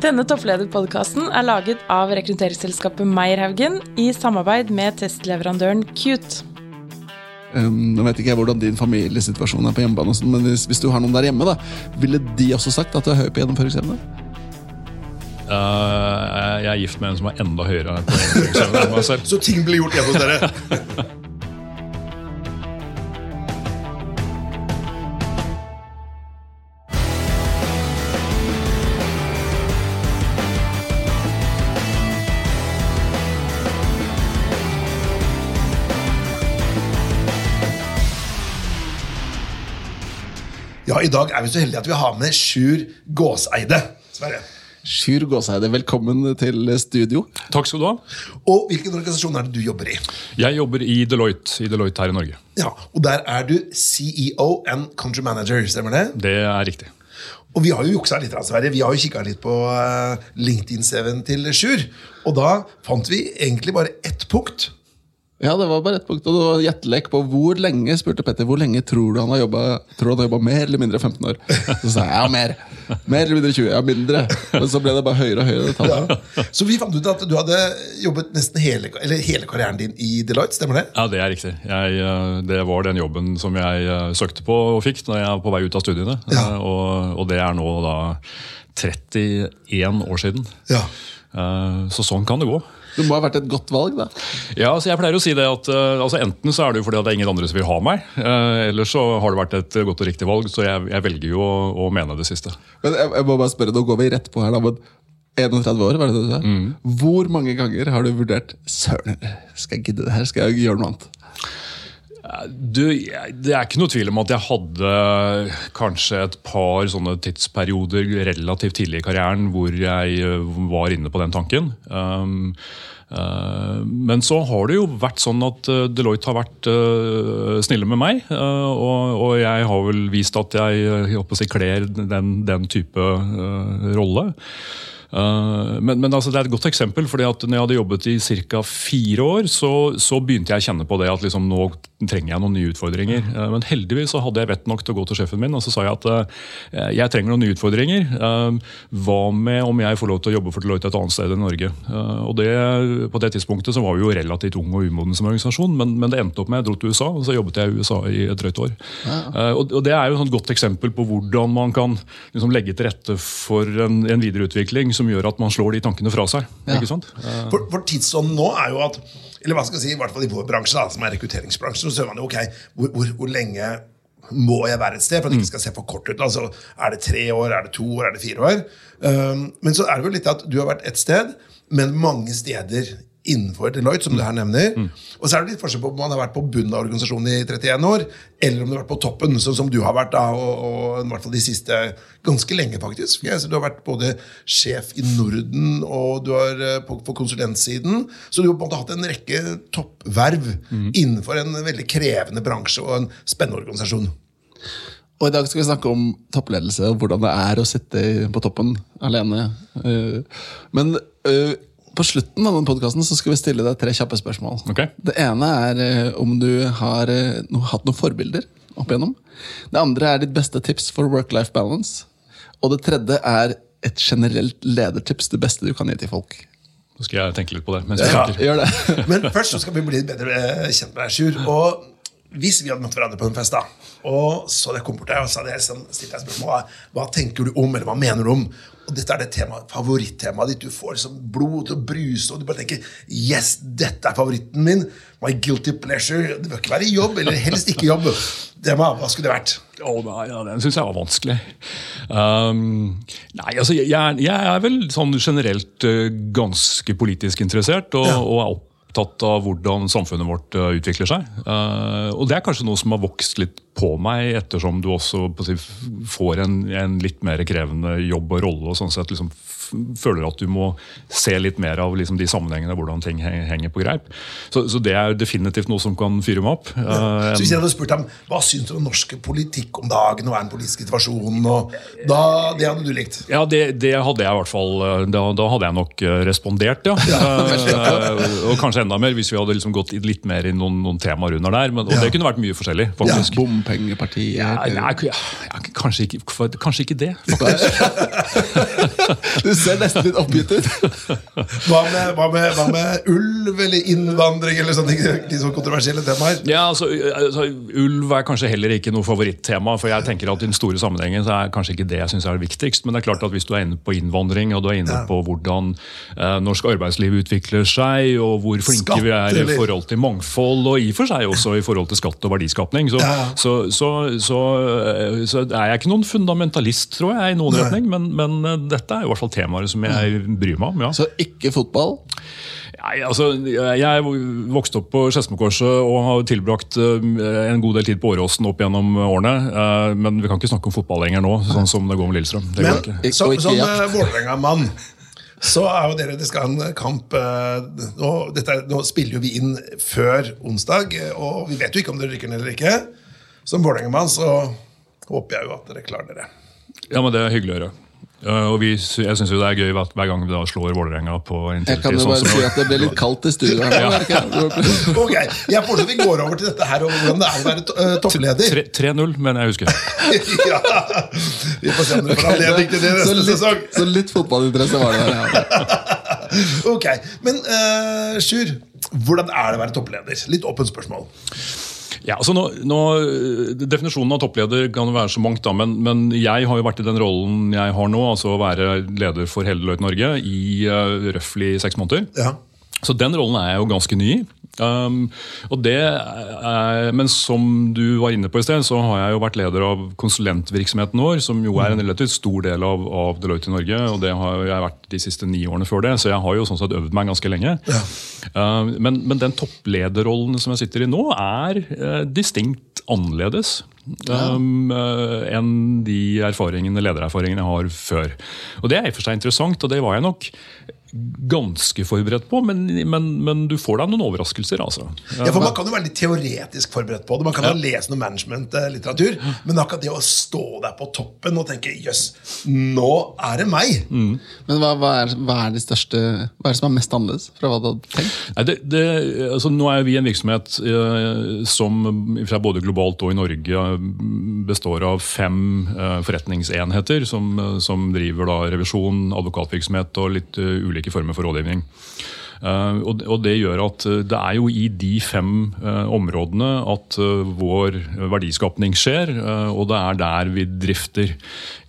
Denne topplederpodkasten er laget av rekrutteringsselskapet Meierhaugen i samarbeid med testleverandøren Cute. Um, nå vet ikke jeg hvordan din familiesituasjon er på hjemmebane, sånn, men hvis, hvis, du har noen der hjemme, da, ville de også sagt at du er høy på gjennomføringsevne? Uh, jeg er gift med en som er enda høyere på gjennomføringsevne enn meg selv. Så ting blir gjort hjemme hos dere? I dag er vi så heldige at vi har med Sjur Gåseide. Sverre. Sjur Gåseide, velkommen til studio. Takk skal du ha. Og Hvilken organisasjon er det du jobber i? Jeg jobber i Deloitte, i Deloitte her i Norge. Ja, og Der er du CEO and country manager, stemmer det? Det er riktig. Og Vi har jo juksa litt, Sverre. Vi har jo kikka litt på eh, LinkedIn-CV-en til Sjur. Og da fant vi egentlig bare ett punkt ja, det var bare ett punkt, og det var gjettelek på hvor lenge spurte Petter, hvor lenge tror du han har jobba mer eller mindre 15 år. Så sa jeg ja, mer. Mer eller mindre 20. Ja, mindre. Men så ble det bare høyere og høyere. Ja. Så vi fant ut at du hadde jobbet nesten hele, hele, karrieren din i Deloitte, stemmer det? Ja, det er riktig. Jeg, eh, det var den jobben som jeg eh, søkte på og fikk når jeg var på vei ut av studiene. Ja. Eh, og, og, det er nå da 31 år siden. Ja. Så sånn kan det gå. Det må ha vært et godt valg, da? Ja, altså jeg pleier å si det at uh, altså Enten så er det jo fordi at det er ingen andre som vil ha meg, uh, eller så har det vært et godt og riktig valg. Så jeg, jeg velger jo å, å, mene det siste. Men jeg, jeg, må bare spørre, Nå går vi rett på her, da. men 31 år, var det det du sa? Mm. Hvor mange ganger har du vurdert Søren, skal jeg gidde det her? Skal jeg gjøre noe annet? Du, det er ikke noe tvil om at jeg hadde kanskje et par sånne tidsperioder relativt tidlig i karrieren hvor jeg eh, var inne på den tanken. Um, uh, men så har det jo vært sånn at eh, Deloitte har vært snille med meg. Og, jeg har vel vist at jeg, jeg kler den, den type rolle. Eh, men, men altså, det er et godt eksempel. fordi at når jeg hadde jobbet i ca. fire år, så, så, begynte jeg å kjenne på det at liksom, nå trenger jeg noen nye utfordringer. Uh, men heldigvis så hadde jeg vett nok til å gå til sjefen min og så sa jeg at uh, jeg trenger noen nye utfordringer. hva med om jeg får lov til å jobbe for Deloitte et annet sted enn Norge? og det, På det tidspunktet så var vi jo relativt ung og umoden som organisasjon, men, men, det endte opp med jeg dro til USA, og så jobbet jeg i USA i et drøyt år. Ja. Og, og, Det er jo et godt eksempel på hvordan man kan liksom, legge til rette for en, en videreutvikling som gjør at man slår de tankene fra seg. Ja. ikke sant? For, for tidsånden nå er jo at eller hva skal jeg si, i hvert fall i vår bransje, da, som er rekrutteringsbransjen, så ser man jo ok, hvor, hvor, hvor lenge må jeg være et sted for at det ikke skal se for kort ut. Altså, Er det tre år, er det to år, er det fire år? Um, men så er det jo litt at du har vært et sted, men mange steder innenfor Deloitte, som du her nevner. Mm. Og så er det litt forskjell på om man har vært på bunnen av organisasjonen i 31 år, eller om du har vært på toppen, sånn som du har vært da, og, og i hvert fall de siste ganske lenge, faktisk. Så du har vært både sjef i Norden og du har eh, på, på konsulentsiden. Så du har på en måte hatt en rekke toppverv mm. innenfor en veldig krevende bransje og en spennende organisasjon. Og I dag skal vi snakke om toppledelse og hvordan det er å sitte på toppen alene. Eh, men eh, på slutten av denne så skal vi stille deg tre kjappe spørsmål. Okay. Det ene er eh, om du har eh, no, hatt noen forbilder opp igjennom. Det andre er ditt beste tips for work-life balance. Og det tredje er et generelt ledertips, det beste du kan gi til folk. Så skal jeg tenke litt på det. ja, gjør det. Men først så skal vi bli bedre eh, kjent med deg, Sjur. Og hvis vi hadde møtt hverandre på en fest, da, og så det kom bort der, og så hadde jeg stilt deg spørsmål hva tenker du om, eller hva mener du om? Og dette er det tema, favorittemaet ditt. Du får liksom blod til å bruse, og du bare tenker Yes, dette er favoritten min. My guilty pleasure. Det bør ikke være jobb, eller helst ikke jobb. Tema, hva skulle det vært? Oh, nei, ja, Den syns jeg var vanskelig. Um, nei, altså, jeg, jeg, er vel sånn generelt uh, ganske politisk interessert, og, ja. og er opptatt av hvordan samfunnet vårt uh, utvikler seg. Uh, og det er kanskje noe som har vokst litt på meg, ettersom du også si, får en, en, litt mer krevende jobb og rolle. og sånn sett liksom føler at du må se litt mer av liksom, de sammenhengene, hvordan ting henger på greip. Så, så, det er definitivt noe som kan fyre meg opp. Ja. Så Hvis jeg hadde spurt dem hva syns du om norsk politikk om dagen, og er den politiske situasjonen, og da, det hadde du likt? Ja, det, det, hadde jeg i hvert fall. Da, da hadde jeg nok eh, respondert, ja. ja. og kanskje enda mer hvis vi hadde liksom gått litt mer i noen, noen temaer under der. Men, og det kunne vært mye forskjellig. faktisk. Ja, bompengepartiet? Ja, nei, ja, kanskje, ikke, kanskje, ikke, det. Du ser nesten litt oppgitt ut. Hva med, hva med, hva med ulv eller innvandring eller sånne ting? De så kontroversielle temaer. Ja, altså, altså, Ulv er kanskje heller ikke noe favorittema. for jeg tenker at I den store sammenhengen så er kanskje ikke det jeg synes er det viktigst. Men det er klart at hvis du er inne på innvandring og du er inne Ja. på hvordan eh, norsk arbeidsliv utvikler seg, og hvor flinke Skatt, vi er i forhold til mangfold, og i og for seg også i forhold til skatt og verdiskapning, så, Ja. så, så, så, så, så er jeg ikke noen fundamentalist, tror jeg, i noen Nei. retning. Men, men eh, dette er i hvert fall temaer som jeg bryr meg om. ja. Så ikke fotball. Nei, altså, Jeg vokste opp på Skedsmokorset og har tilbrakt eh, en god del tid på Åråsen opp gjennom årene. eh, Men vi kan ikke snakke om fotball lenger nå, sånn som det går med Lillestrøm. Det Men ikke. Ikke- som, og ikke som eh, Vålerenga-mann så er jo dere, det skal ha en kamp eh, nå, dette, er- nå spiller jo vi inn før onsdag, eh, og vi vet jo ikke om dere rykker ned eller ikke. Som Vålerenga-mann så håper jeg jo at dere klarer dere. Ja, men Det er hyggelig å høre. Eh, Og vi, jeg syns det er gøy at hver gang vi da slår Vålerenga på en Jeg kan jo bare si at det ble litt kaldt i studio her er det ikke? Ok, Jeg foreslår vi går over til dette her og hvordan det er å være eh, toppleder. 3-0, men jeg husker. ja. Vi får se om dere får anledning til det Så neste sesong. så litt fotballinteresse var det der. Ja. Ok, Men uh, Sjur, hvordan er det å være toppleder? Litt åpent spørsmål. Ja, altså nå, nå, Definisjonen av toppleder kan jo være så mangt, da, men, men jeg har jo vært i den rollen jeg har nå, altså å være leder for hele Løyt Norge i uh, røftlig seks måneder. Ja. Så den rollen er jeg jo ganske ny i. Um, og det er, men som du var inne på i sted, så har jeg jo vært leder av konsulentvirksomheten vår, som jo er en relativt stor del av, av Deloitte i Norge. Og det har jeg vært de siste ni årene før det, så jeg har jo sånn sett øvd meg ganske lenge. Um, men, men den topplederrollen som jeg sitter i nå, er uh, distinkt annerledes. Um, uh, enn de erfaringene, ledererfaringene jeg har før. Og Det er i og for seg interessant, og det var jeg nok ganske forberedt på, men, men, men du får deg noen overraskelser. altså. Ja, for Man kan jo være litt teoretisk forberedt på det. Man kan ha lest noe managementlitteratur. Men akkurat det å stå der på toppen og tenke jøss, nå er det meg. Men hva, hva, er, hva er de største Hva er det som er mest annerledes fra hva du hadde tenkt? Nei, det, det, altså nå er vi en virksomhet eh, som fra både globalt og i Norge eh, består av fem eh, forretningsenheter som, eh, som driver da revisjon, advokatvirksomhet og litt uh, ulike former for rådgivning. Eh, og, det gjør at eh, det er jo i de fem eh, områdene at vår verdiskapning skjer, og det er der vi drifter.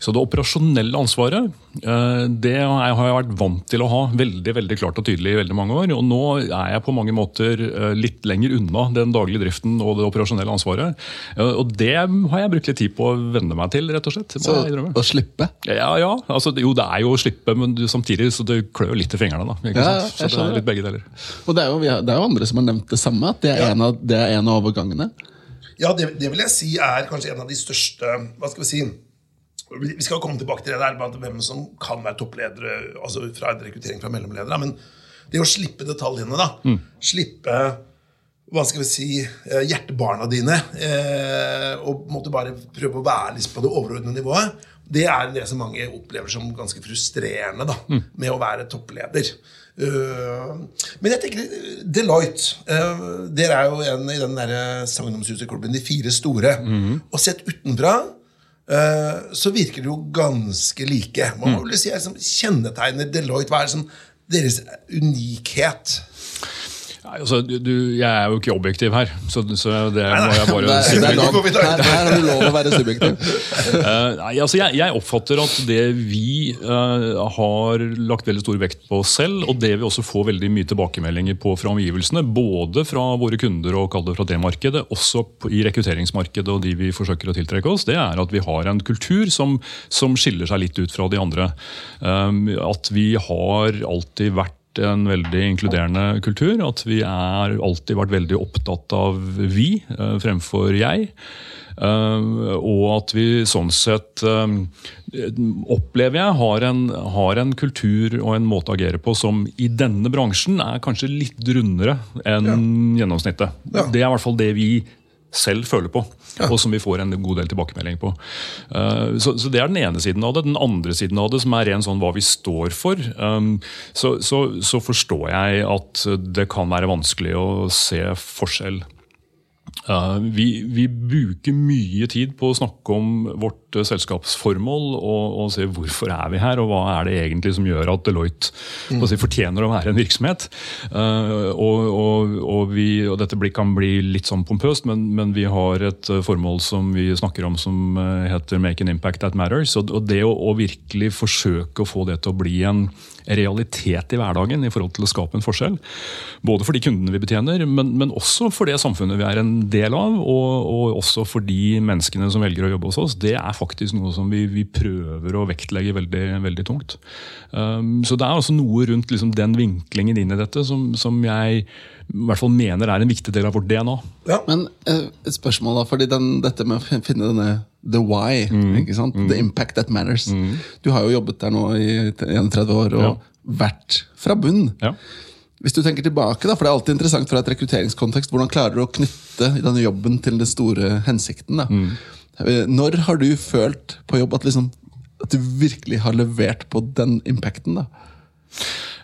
Så det operasjonelle ansvaret det har jeg vært vant til å ha veldig veldig klart og tydelig i veldig mange år. Og nå er jeg på mange måter litt lenger unna den daglige driften og det operasjonelle ansvaret. Og det har jeg brukt litt tid på å venne meg til, rett og slett. Så, å slippe? Ja, ja. Altså, jo, det er jo å slippe, men samtidig så det klør litt i fingrene. da. Ja, jeg skjønner. Litt begge deler. Og det er, jo, det er jo andre som har nevnt det samme, at det er, Ja. en, av, det er en av overgangene. Ja, det, det vil jeg si er kanskje en av de største Hva skal vi si Vi skal komme tilbake til det der med hvem som kan være toppledere altså fra en rekruttering fra mellomledere. Men det å slippe detaljene, da. Slippe hva skal vi si, eh, hjertebarna dine. Eh, og måtte bare prøve å være liksom på det overordnede nivået. Det er det som mange opplever som ganske frustrerende da, med å være toppleder. Eh, men jeg tenker Deloitte eh, Dere er jo en i den der sagnomsuseklubben De fire store. Og sett utenfra eh, så virker det jo ganske like. Man må du si som kjennetegner Deloitte. Hva er det som deres unikhet? Nei, altså, du, du- jeg er jo ikke objektiv her, så, så det må jeg bare si. er her har du lov å være subjektiv. uh, nei, altså jeg, jeg oppfatter at det vi uh, har lagt veldig stor vekt på selv, og det vi også får veldig mye tilbakemeldinger på fra omgivelsene, både fra våre kunder og kall det fra det markedet, også i rekrutteringsmarkedet og de vi forsøker å tiltrekke oss, det er at vi har en kultur som, som skiller seg litt ut fra de andre. Um, at vi har alltid vært en veldig inkluderende kultur. At vi er alltid vært veldig opptatt av vi eh, fremfor jeg. Eh, og at vi sånn sett eh, opplever jeg har en, har en kultur og en måte å agere på som i denne bransjen er kanskje litt rundere enn gjennomsnittet. Ja. Det er i hvert fall det vi selv føler på, og som vi får en god del tilbakemelding på. Eh, Så, så Det er den ene siden av det. Den andre siden av det, som er ren sånn hva vi står for, um, så, så, så forstår jeg at det kan være vanskelig å se forskjell. Vi, vi bruker mye tid på å snakke om vårt eh, selskapsformål og, og se hvorfor er vi her, og hva er det egentlig som gjør at Deloitte mm. si, fortjener å være en virksomhet. Uh, og, og, og, vi, og, dette kan bli litt sånn pompøst, men, men, vi har et formål som vi snakker om som heter 'Make an impact that matters'. Og, det å, å virkelig forsøke å få det til å bli en realitet i hverdagen i forhold til å skape en forskjell. Både for de kundene vi betjener, men, men også for det samfunnet vi er en del av. Og, og, også for de menneskene som velger å jobbe hos oss. Det er faktisk noe som vi, vi prøver å vektlegge veldig, veldig tungt. Um, så det er altså noe rundt liksom, den vinklingen inn i dette som, som jeg i hvert fall mener er en viktig del av vårt DNA. Ja. Men uh, et spørsmål da, fordi den, dette med å finne denne the why. Mm. ikke sant? Mm. The impact that matters. Mm. Du har jo jobbet der nå i 31 år og ja. vært fra bunn. Ja. Hvis du tenker tilbake, da, for Det er alltid interessant fra et rekrutteringskontekst, hvordan klarer du å knytte denne jobben til den store hensikten? da? Mm. Eh, når har du følt på jobb at, liksom, at, du virkelig har levert på den impacten? da?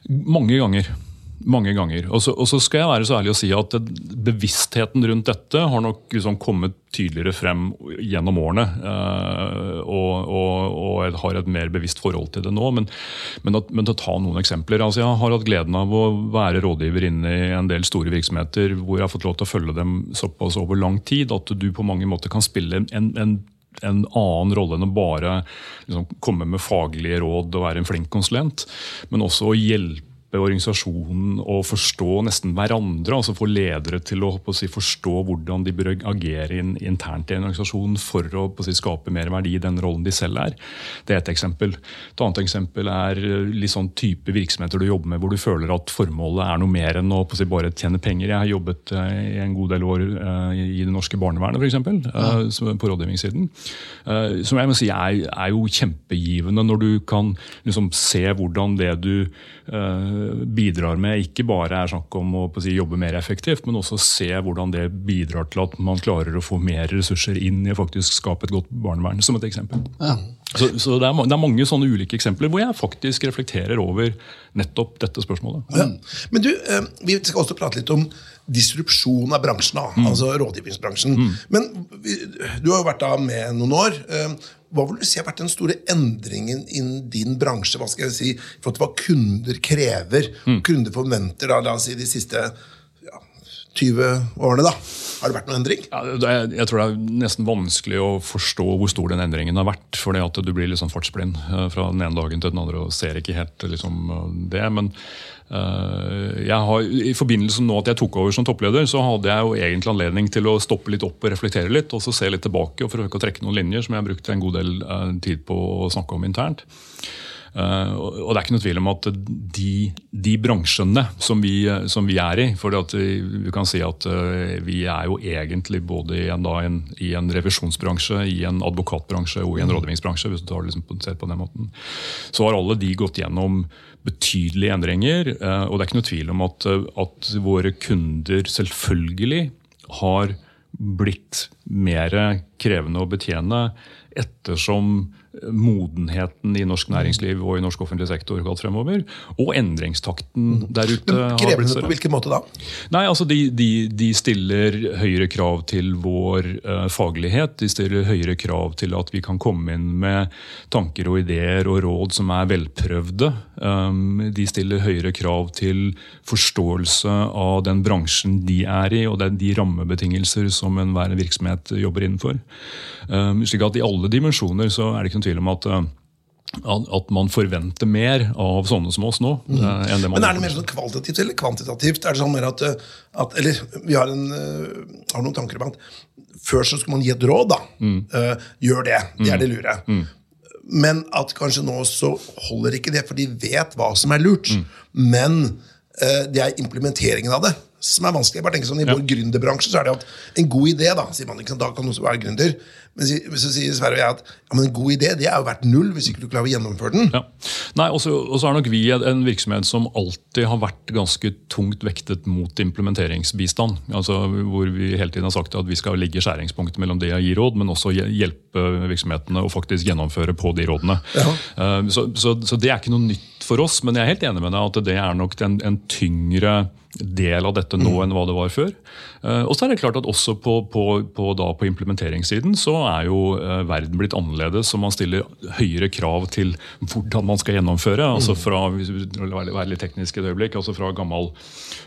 Mange ganger mange ganger. Og så, og så, skal jeg være så ærlig å si at bevisstheten rundt dette har nok liksom kommet tydeligere frem gjennom årene. Uh, og, og, og, jeg har et mer bevisst forhold til det nå. Men, men, at, men til å ta noen eksempler. Altså jeg har hatt gleden av å være rådgiver inne i en del store virksomheter hvor jeg har fått lov til å følge dem såpass over lang tid at du på mange måter kan spille en, en en annen rolle enn å bare liksom, komme med faglige råd og være en flink konsulent, men også å hjelpe organisasjonen å forstå nesten hverandre. altså Få ledere til å, å si, forstå hvordan de bør agere in, internt i en organisasjon for å, å si, skape mer verdi i den rollen de selv er. Det er et eksempel. Et annet eksempel er eh, litt sånn type virksomheter du jobber med hvor du føler at formålet er noe mer enn å si, bare tjene penger. Jeg har jobbet uh, i en god del år i det norske barnevernet, f.eks. Ja. på rådgivningssiden. Som jeg må si er, er, jo kjempegivende når du kan liksom, se hvordan det du bidrar med, ikke bare er snakk om å si, jobbe mer effektivt, men også se hvordan det bidrar til at man klarer å få mer ressurser inn i å faktisk skape et godt barnevern, som et eksempel. Ja. Så, så det, er, det, er, mange sånne ulike eksempler hvor jeg faktisk reflekterer over nettopp dette spørsmålet. Ja. Men du, eh, Vi skal også prate litt om disrupsjon av bransjen, mm. altså rådgivningsbransjen. Mm. Men du har jo vært da med noen år. Eh, hva vil du si har vært den store endringen innen din bransje? Hva skal jeg si, for hva kunder krever, mm. kunder forventer da, la oss si de siste ja, 20 årene? da? Har det vært noen endring? Ja, er, jeg tror det er nesten vanskelig å forstå hvor stor den endringen har vært. fordi at du blir sånn fartsblind eh, fra den ene dagen til den andre og ser ikke helt liksom, det. men Eh, jeg har, I forbindelse med at jeg tok over som toppleder, så hadde jeg jo egentlig anledning til å stoppe litt opp og reflektere litt, og så se litt tilbake og forsøke å trekke noen linjer som jeg har brukt en god del eh, tid på å snakke om internt. Uh, og det er ikke noe tvil om at de, de bransjene som vi, som vi, er i For vi kan si at uh, vi er jo egentlig både i en, da, en, i en, revisjonsbransje, i en advokatbransje og i en mm. rådgivningsbransje. hvis du tar liksom, ser på den måten. Så har alle de gått gjennom betydelige endringer. Uh, og det er ikke noe tvil om at, at våre kunder selvfølgelig har blitt mer krevende å betjene ettersom modenheten i norsk næringsliv og i norsk offentlig sektor gått fremover. Og endringstakten mm. der ute. Men Krevende på hvilken måte da? Nei, altså de, de, de stiller høyere krav til vår uh, faglighet. De stiller høyere krav til at vi kan komme inn med tanker og ideer og råd som er velprøvde. Um, de stiller høyere krav til forståelse av den bransjen de er i, og de rammebetingelser som enhver virksomhet jobber innenfor. Um, slik at I alle dimensjoner så er det ikke noen tvil om at uh, at man forventer mer av sånne som oss nå. Mm. enn det man Men Er det mer sånn kvalitativt eller kvantitativt? Er det sånn mer at, uh, at Eller vi har, en, uh, har, noen tanker om at før så skulle man gi et råd. da. Mm. Uh, gjør det. Det er det lure. Mm. Men at kanskje nå så holder ikke det, for de vet hva som er lurt. Mm. Men det er implementeringen av det som er vanskelig. Jeg bare tenker sånn, I vår ja. gründerbransje så er det at en god idé da, sier man, da kan du være gründer. Men så sier Sverre og jeg at ja, men en god idé det er jo verdt null hvis ikke du klarer å gjennomføre den. Ja. Nei, Og så er nok vi en virksomhet som alltid har vært ganske tungt vektet mot implementeringsbistand. Altså Hvor vi hele tiden har sagt at vi skal ligge i skjæringspunktet mellom det å gi råd, men også hjelpe virksomhetene å faktisk gjennomføre på de rådene. Ja. Eh, så, så, så, det er ikke noe nytt for oss, men jeg er helt enig med deg at det er nok en, en tyngre del av dette nå enn hva det var før. Eh, og så er det klart at også på, på, på, da, på implementeringssiden så er jo eh, verden blitt annerledes, og man stiller høyere krav til hvordan man skal gjennomføre. altså fra hvis vi være litt teknisk et øyeblikk, altså fra gammel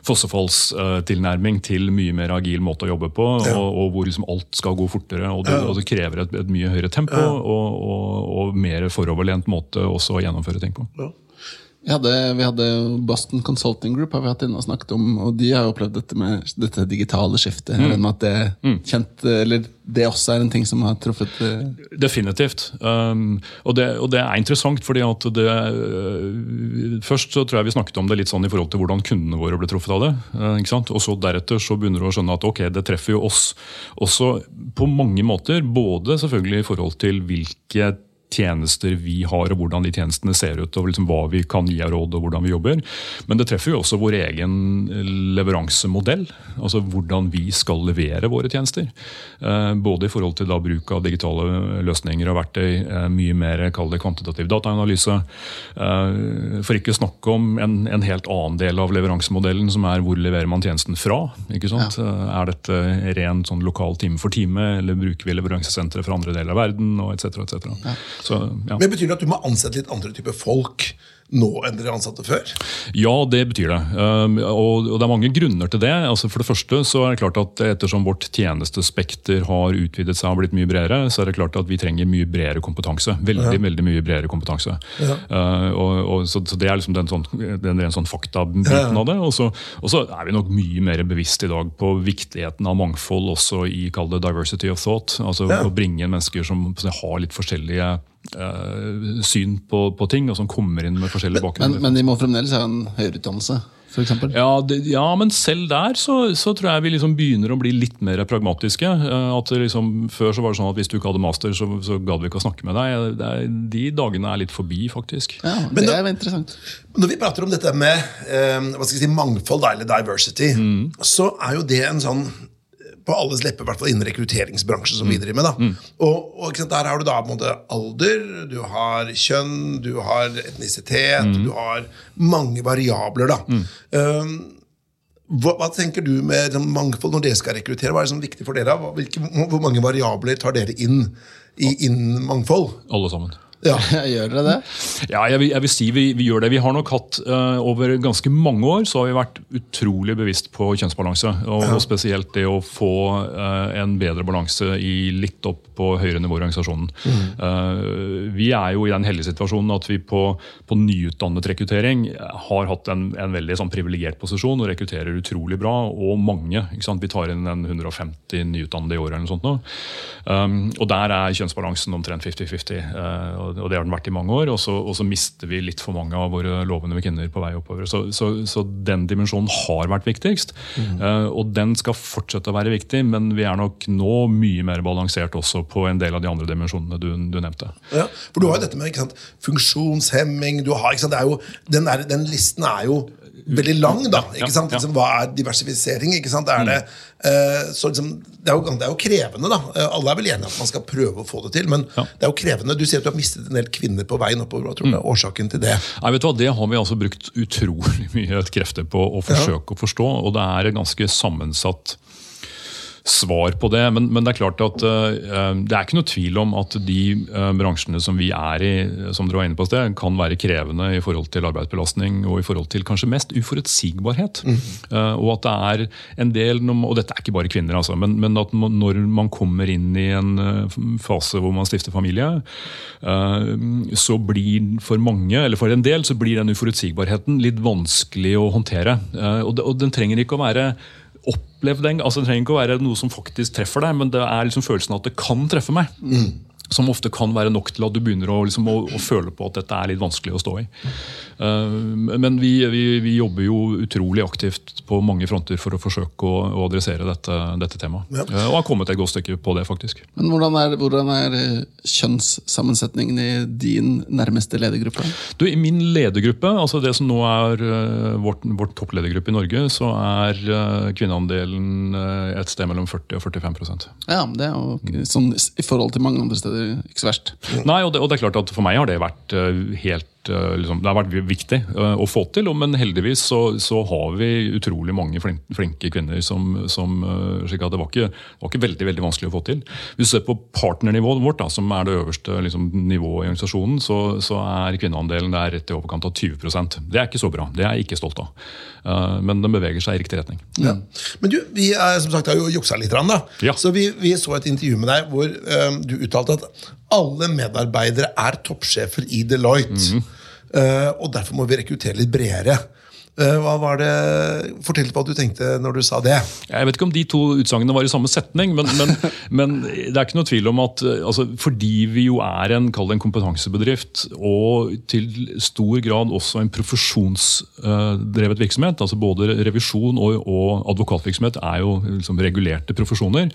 fossefallstilnærming til mye mer agil måte å jobbe på, Ja. og, og hvor liksom alt skal gå fortere. og Det, og det krever et, et mye høyere tempo og, og, og mer foroverlent måte også å gjennomføre ting på. Vi hadde, vi hadde Boston Consulting Group har vi hatt inne og snakket om, og de har jo opplevd dette med dette digitale skiftet. Mm. med at det, kjent, eller det også er en ting som har truffet eh, Definitivt. Um, og, det, og det er interessant, fordi at det uh, Først så tror jeg vi snakket om det litt sånn i forhold til hvordan kundene våre ble truffet av det. Uh, ikke sant? Og så deretter så begynner du å skjønne at ok, det treffer jo oss også på mange måter. Både selvfølgelig i forhold til hvilke tjenester vi har, og hvordan de tjenestene ser ut, og liksom hva vi kan gi av råd og hvordan vi jobber. Men det treffer jo også vår egen leveransemodell. Altså hvordan vi skal levere våre tjenester. Eh, Både i forhold til da bruk av digitale løsninger og verktøy, eh, mye mer kall det kvantitativ dataanalyse. Eh, For ikke å snakke om en, en helt annen del av leveransemodellen, som er hvor leverer man tjenesten fra. ikke sant? Ja. Er dette ren sånn lokal time for time, eller bruker vi leveransesentre fra andre deler av verden, og etc. Et cetera. Så, ja. Men Betyr det at du må ansette litt andre typer folk nå enn dere ansatte før? Ja, det betyr det. Um, og, det er mange grunner til det. Altså for det første så er det klart at Ettersom vårt tjenestespekter har utvidet seg og blitt mye bredere, så er det klart at vi trenger mye bredere kompetanse. Veldig veldig mye bredere kompetanse. Ja. og, og, så, så Det er liksom den, sånn, den ren sånn faktabiten av det. Og så, og så er vi nok mye mer bevisst i dag på viktigheten av mangfold også i kall det diversity of thought. altså Ja. Å bringe mennesker som har litt forskjellige eh, syn på, på ting, og som kommer inn med forskjellige men, bakgrunner. men de må fremdeles ha en høyere utdannelse, f.eks. Ja, det, ja, men selv der så, så tror jeg vi liksom begynner å bli litt mer pragmatiske. Eh, At liksom, Før så var det sånn at hvis du ikke hadde master, så, så gadd vi ikke å snakke med deg. Det er, de dagene er litt forbi, faktisk. Ja, Men det er er interessant. Når vi prater om dette med eh, hva skal jeg si, mangfold, eller diversity, så er jo det en sånn på alles lepper, i hvert fall innen rekrutteringsbransjen som vi driver med. da. Og, og ikke sant, Der har du da måte alder, du har kjønn, du har etnisitet, du har mange variabler. da. Um, hva, hva tenker du med liksom, mangfold når dere skal rekruttere? Hva er det som er viktig for dere? Hvilke, hvor mange variabler tar dere inn i innen mangfold? Alle sammen. Ja. Gjør dere det? Ja, jeg vil, jeg vil si vi, vi gjør det. Vi har nok hatt uh, Over ganske mange år så har vi vært utrolig bevisst på kjønnsbalanse. Og, og spesielt det å få uh, en bedre balanse i litt opp på høyere nivå i organisasjonen. Eh, vi er jo i den heldige situasjonen at vi på, på nyutdannet rekruttering har hatt en, en veldig sånn privilegert posisjon og rekrutterer utrolig bra, og mange. ikke sant? Vi tar inn en 150 nyutdannede i året eller noe sånt nå. Um, og der er kjønnsbalansen omtrent 50-50. eh, og det har den vært i mange år. Og så, og så mister vi litt for mange av våre lovende kvinner på vei oppover. Så, så, så den dimensjonen har vært viktigst. Eh, og den skal fortsette å være viktig, men vi er nok nå mye mer balansert også på en del av de andre dimensjonene du, du nevnte. Ja, for du har jo dette med funksjonshemming du har, det er jo, den, der, den listen er jo veldig lang. da, Ja, ikke sant? Liksom, hva er diversifisering? ikke sant, er det, uh, så liksom, det, er jo, det er jo krevende. da, Eh, Alle er vel enige at man skal prøve å få det til, men Ja. det er jo krevende. Du sier at du har mistet en del kvinner på veien oppover. Hva tror du er årsaken til det? Nei, vet du hva, Det har vi altså brukt utrolig mye krefter på å forsøke å forstå. Og det er et ganske sammensatt svar på det. Men, men det er klart at uh, det er ikke noe tvil om at de uh, bransjene som vi er i, som dere var inne på sted, kan være krevende i forhold til arbeidsbelastning og i forhold til kanskje mest uforutsigbarhet. Eh, og at det er en del, og dette er ikke bare kvinner, altså, men, men at man, når man kommer inn i en fase hvor man stifter familie, så blir for mange, eller for en del, så blir den uforutsigbarheten litt vanskelig å håndtere. Og, det, og den trenger ikke å være opplevd den. altså Det trenger ikke å være noe som faktisk treffer deg, men det er liksom følelsen av at det kan treffe meg. Som ofte kan være nok til at du begynner å, liksom, å, å føle på at dette er litt vanskelig å stå i. Uh, men vi, vi, vi jobber jo utrolig aktivt på mange fronter for å forsøke å, å adressere dette, dette temaet. Ja. Uh, og har kommet et godt stykke på det, faktisk. Men hvordan er, hvordan er eh, kjønnssammensetningen i din nærmeste ledergruppe? Du, I min ledergruppe, altså det som nå er uh, vårt, vårt toppledergruppe i Norge, så er kvinneandelen et sted mellom 40 og 45% Ja, det er jo sånn, I forhold til mange andre steder ikke så verst. Nei, og det, og det er klart at For meg har det vært eh, helt eh, liksom, det har vært viktig eh, å få til. Men heldigvis så, så har vi utrolig mange flinke, flinke kvinner som, som eh, slik at det var, ikke, det var ikke veldig veldig vanskelig å få til. Hvis du ser på partnernivået vårt, da, som er det øverste liksom, nivået i organisasjonen, så, så er kvinneandelen der rett i overkant av 20% Det er ikke så bra. Det er jeg ikke stolt av. Men den beveger seg i riktig retning. Ja. Men du, vi er, som sagt har jo juksa litt. Da. Ja. Så vi, vi så et intervju med deg hvor um, du uttalte at alle medarbeidere er toppsjefer i Deloitte. Mhm. Uh, og derfor må vi rekruttere litt bredere. Eh, hva var det, Fortell hva du tenkte når du sa det. Jeg vet ikke om de to utsagnene var i samme setning, men, men, men det er ikke noe tvil om at eh, altså, fordi vi jo er en, en kompetansebedrift, og til stor grad også en profesjonsdrevet virksomhet, altså både revisjon og, og advokatvirksomhet er jo liksom regulerte profesjoner,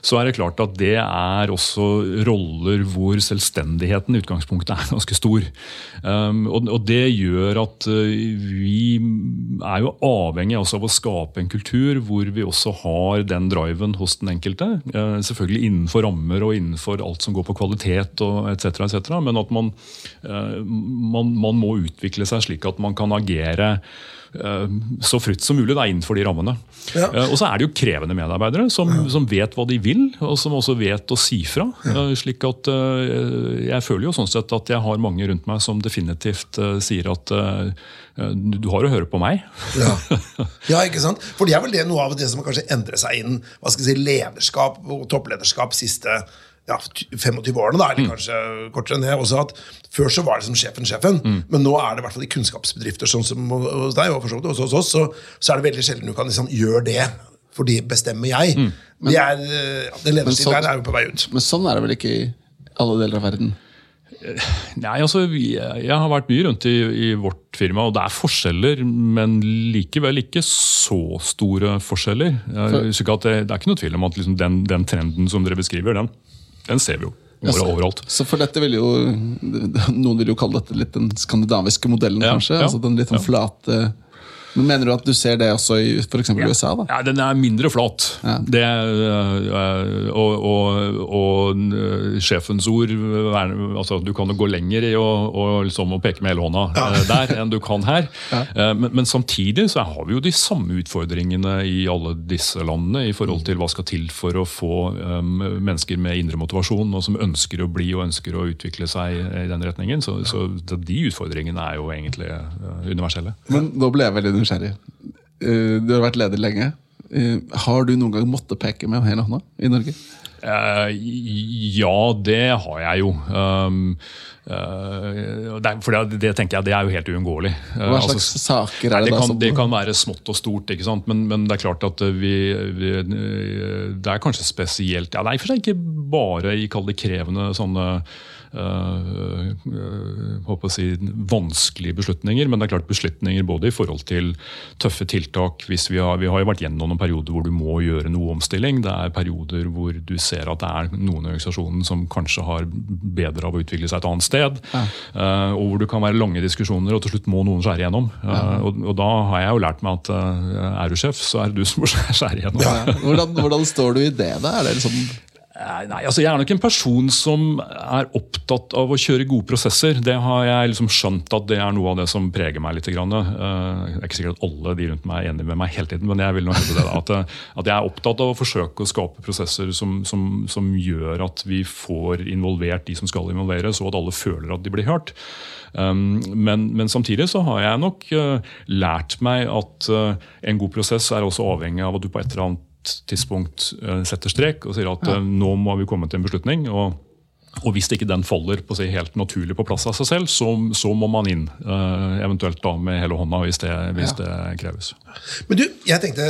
så er det klart at det er også roller hvor selvstendigheten i utgangspunktet er ganske stor. Um, og, og det gjør at vi er jo avhengig også av å skape en kultur hvor vi også har den driven hos den enkelte. Uh, selvfølgelig innenfor rammer og innenfor alt som går på kvalitet etc. Et Men at man, uh, man, man må utvikle seg slik at man kan agere eh, så fritt som mulig da, innenfor de rammene. Ja. Eh, Og så er det jo krevende medarbeidere som, som vet hva de vil, og som også vet å si fra. Eh, slik at eh, Jeg føler jo sånn sett at jeg har mange rundt meg som definitivt eh, sier at eh, du du har å høre på meg. Ja. ja, ikke sant? For det er vel det noe av det som kanskje endrer seg innen hva skal jeg si, lederskap og topplederskap siste ja, 25 årene, da, eller kanskje kortere enn det. Også at Før så var det som sjefen sjefen, men nå er det i hvert fall i kunnskapsbedrifter sånn som hos deg, og for så vidt også hos oss, så, så er det veldig sjelden du kan liksom gjøre det, for det bestemmer jeg. Det er, eh, ja, den lederstilen sånn- der er jo på vei ut. Men sånn er det vel ikke i alle deler av verden? Nei, altså, Jeg har vært mye rundt i, i vårt firma, og det er forskjeller, men likevel ikke så store forskjeller. Jeg husker ikke at det, det er ikke noe tvil om at liksom den, den trenden som dere beskriver, den, den ser vi jo overalt. Så for dette vil jo Noen vil jo kalle dette litt den skandinaviske modellen, Ja, kanskje? ja, altså den litt sånn ja. flate Men Mener du at du ser det også i for eksempel USA? da? Ja, Den er mindre flat. Ja. Det, øh, og, og, og øh, sjefens ord er- altså, Du kan jo gå lenger i å, liksom, å peke med hele hånda ja. der enn du kan her. Eh, Men, men samtidig så har vi jo de samme utfordringene i alle disse landene i forhold til hva skal til for å få um, mennesker med indre motivasjon og som ønsker å bli og ønsker å utvikle seg i den retningen. Så, så de utfordringene er jo egentlig universelle. Men nå ble jeg veldig nysgjerrig. Eh, Du har vært leder lenge. Eh, Har du noen gang måttet peke med hele hånda i Norge? Eh, ja, det har jeg jo. Um, det, for det, det tenker jeg det er jo helt uunngåelig. Hva altså, slags saker er det, det, da? det kan være smått og stort? Men, men det er klart at vi, vi Det er kanskje spesielt ja, Det er ikke bare i krevende sånne håper å si, vanskelige beslutninger, men det er klart beslutninger både i forhold til tøffe tiltak hvis Vi har, vi har jo vært gjennom noen perioder hvor du må gjøre noe omstilling. Det er perioder hvor du ser at det er noen i organisasjonen som kanskje har bedre av å utvikle seg et annet sted. øh, og hvor det kan være lange diskusjoner, og til slutt må noen skjære igjennom. Uh, og, og da har jeg jo lært meg at er du sjef, så er det du som må skjære igjennom. Ja. Hvordan, hvordan står du i det? da? Er det liksom Eh, Nei, altså Jeg er nok en person som er opptatt av å kjøre gode prosesser. Det har jeg liksom skjønt at det er noe av det som preger meg litt. grann. Eh, Det er ikke sikkert at alle de rundt meg er enige med meg hele tiden, men jeg vil nok hevde det. da, At, eh, at jeg er opptatt av å forsøke å skape prosesser som, som, som gjør at vi får involvert de som skal involveres, og at alle føler at de blir hørt. Um, men, men samtidig så har jeg nok eh, lært meg at en god prosess er også avhengig av at du på et eller annet tidspunkt eh, setter strek og sier at ja. nå må vi komme til en beslutning. og og Hvis ikke den faller på si, helt naturlig på plass av seg selv, så, så må man inn. Uh, eventuelt da med hele hånda, hvis det, hvis det kreves. Men du, jeg tenkte,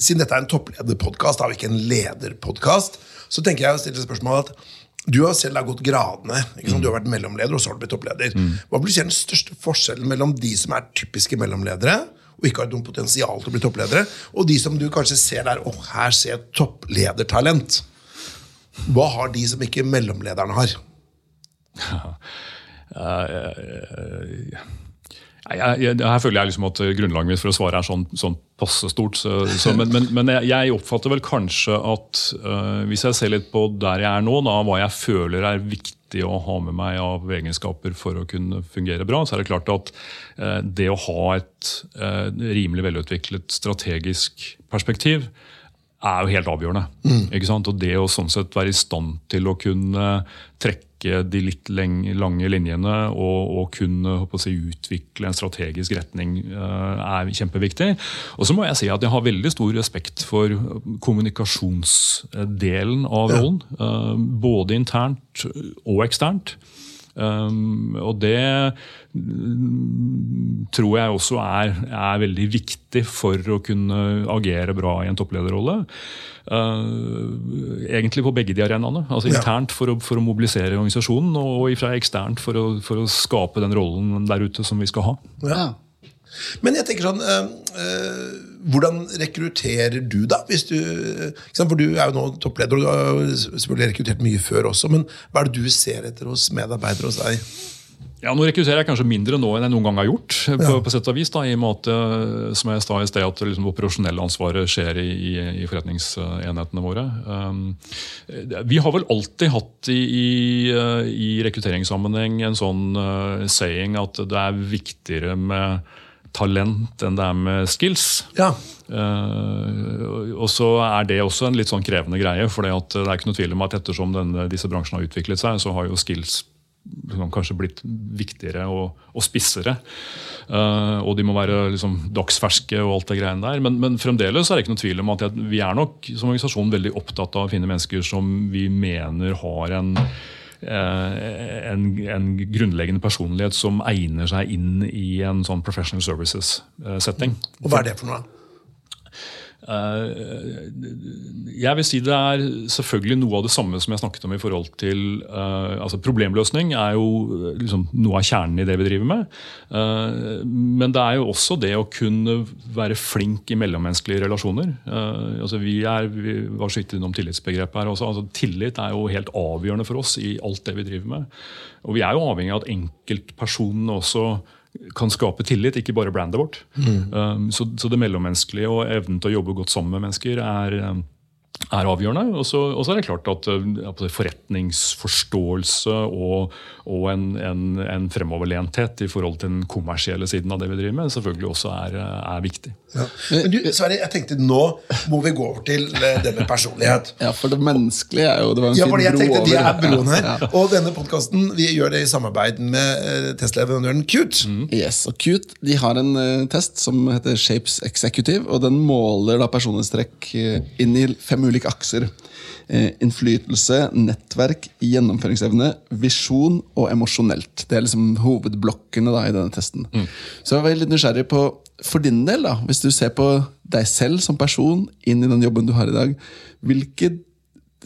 siden dette er en topplederpodkast, og ikke en lederpodkast, så tenker jeg å stille spørsmålet at du har selv da gått gradene. Sant? Du har vært mellomleder, og så har du blitt toppleder. Hva blir den største forskjellen mellom de som er typiske mellomledere, og ikke har noe potensial til å bli toppledere, og de som du kanskje ser der Å, her ser jeg toppledertalent. Hva har de som ikke mellomlederne har? Her føler jeg liksom at grunnlaget mitt for å svare er sånn, sånn passe stort. Så, så, men men, men jeg oppfatter vel kanskje at uh, hvis jeg ser litt på der jeg er nå, da, hva jeg føler er viktig viktig å ha med meg av egenskaper for å kunne fungere bra, så er det klart at eh, det å ha et eh, rimelig velutviklet strategisk perspektiv er jo helt avgjørende. Ikke sant? Og det å sånn sett være i stand til å kunne trekke de litt lange linjene og, og kunne å si, utvikle en strategisk retning eh, er kjempeviktig. Og så må jeg si at jeg har veldig stor respekt for kommunikasjonsdelen av rollen. eh, Både internt og eksternt. Um, og det mm, tror jeg også er, er veldig viktig for å kunne agere bra i en topplederrolle. Uh, egentlig på begge de arenaene. Altså Internt for å, for å mobilisere organisasjonen, og ifra eksternt for å, for å skape den rollen der ute som vi skal ha. Ja. Men jeg tenker sånn eh, eh, Hvordan rekrutterer du, da? Hvis du? For du er jo nå toppleder, og du har selvfølgelig rekruttert mye før også. Men hva er det du ser etter hos medarbeidere hos deg? Ja, Nå rekrutterer jeg kanskje mindre nå enn jeg noen gang har gjort. på, Ja. på sett og vis, da, i og med at eh, som jeg sa i sted, at liksom, operasjonelle ansvaret skjer i, i, i forretningsenhetene våre. Um, vi har vel alltid hatt i, i, eh, i rekrutteringssammenheng en sånn uh, saying at det er viktigere med talent enn det er med skills. Ja. Uh, og så er det også en litt sånn krevende greie. For det er ikke noe tvil om at ettersom denne, disse bransjene har utviklet seg, så har jo skills liksom, kanskje blitt viktigere og, og spissere. Uh, og de må være liksom, dagsferske og alt det greiene der. Men, men fremdeles er det ikke noe tvil om at jeg, vi er nok som organisasjon veldig opptatt av å finne mennesker som vi mener har en en, en grunnleggende personlighet som egner seg inn i en sånn professional services-setting. Og hva er det for noe? Jeg vil si det er selvfølgelig noe av det samme som jeg snakket om i forhold til eh, altså Problemløsning er jo eh, liksom noe av kjernen i det vi driver med. Eh, men det er jo også det å kunne være flink i mellommenneskelige relasjoner. Eh, altså vi, er, vi var så vidt innom tillitsbegrepet her også. Altså tillit er jo helt avgjørende for oss i alt det vi driver med. Og vi er jo avhengig av at enkeltpersonene også kan skape tillit, ikke bare brandet vårt. Um, så, så det mellommenneskelige og evnen til å jobbe godt sammen med mennesker er, um, er avgjørende. Og så, er det klart at uh, forretningsforståelse og, og en, en, en fremoverlenthet i forhold til den kommersielle siden av det vi driver med, selvfølgelig også er, er viktig. Ja. Men du, Sverre, jeg tenkte nå må vi gå over til eh, det med personlighet. Ja, for det menneskelige er jo Det var en Ja, fin jeg bro tenkte Det over. er broen her. Ja. Og denne podkasten gjør det i samarbeid med testleverandøren Cute. Mm. Yes, og Cute de har en eh, test som heter Shapes Executive, og den måler da personlighetstrekk eh, inn i fem ulike akser. Eh, innflytelse, nettverk, gjennomføringsevne, visjon og emosjonelt. Det er liksom hovedblokkene da i denne testen. Så jeg var litt nysgjerrig på, for din del, da, hvis du ser på deg selv som person inn i den jobben du har i dag, hvilke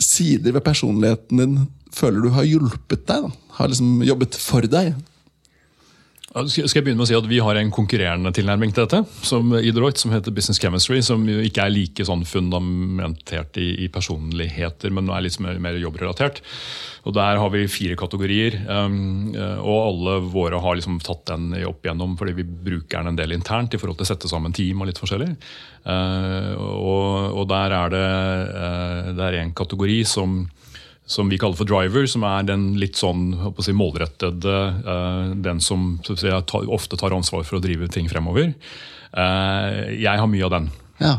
sider ved personligheten din føler du har hjulpet deg? da? Har liksom jobbet for deg? Skal jeg begynne med å si at Vi har en konkurrerende tilnærming til dette som i Deloitte, som heter Business Chemistry, som ikke er like sånn fundamentert i, i personligheter, men er litt mer, mer jobbrelatert. Og Der har vi fire kategorier, um, og alle våre har liksom tatt den opp igjennom fordi vi bruker den en del internt i forhold til å sette sammen team og litt forskjellig. Uh, og, og der er det, uh, det er en kategori som som vi kaller for driver, som er den litt sånn si, målrettede, eh, den som si, ofte tar ansvar for å drive ting fremover. Eh, jeg har mye av den. Ja.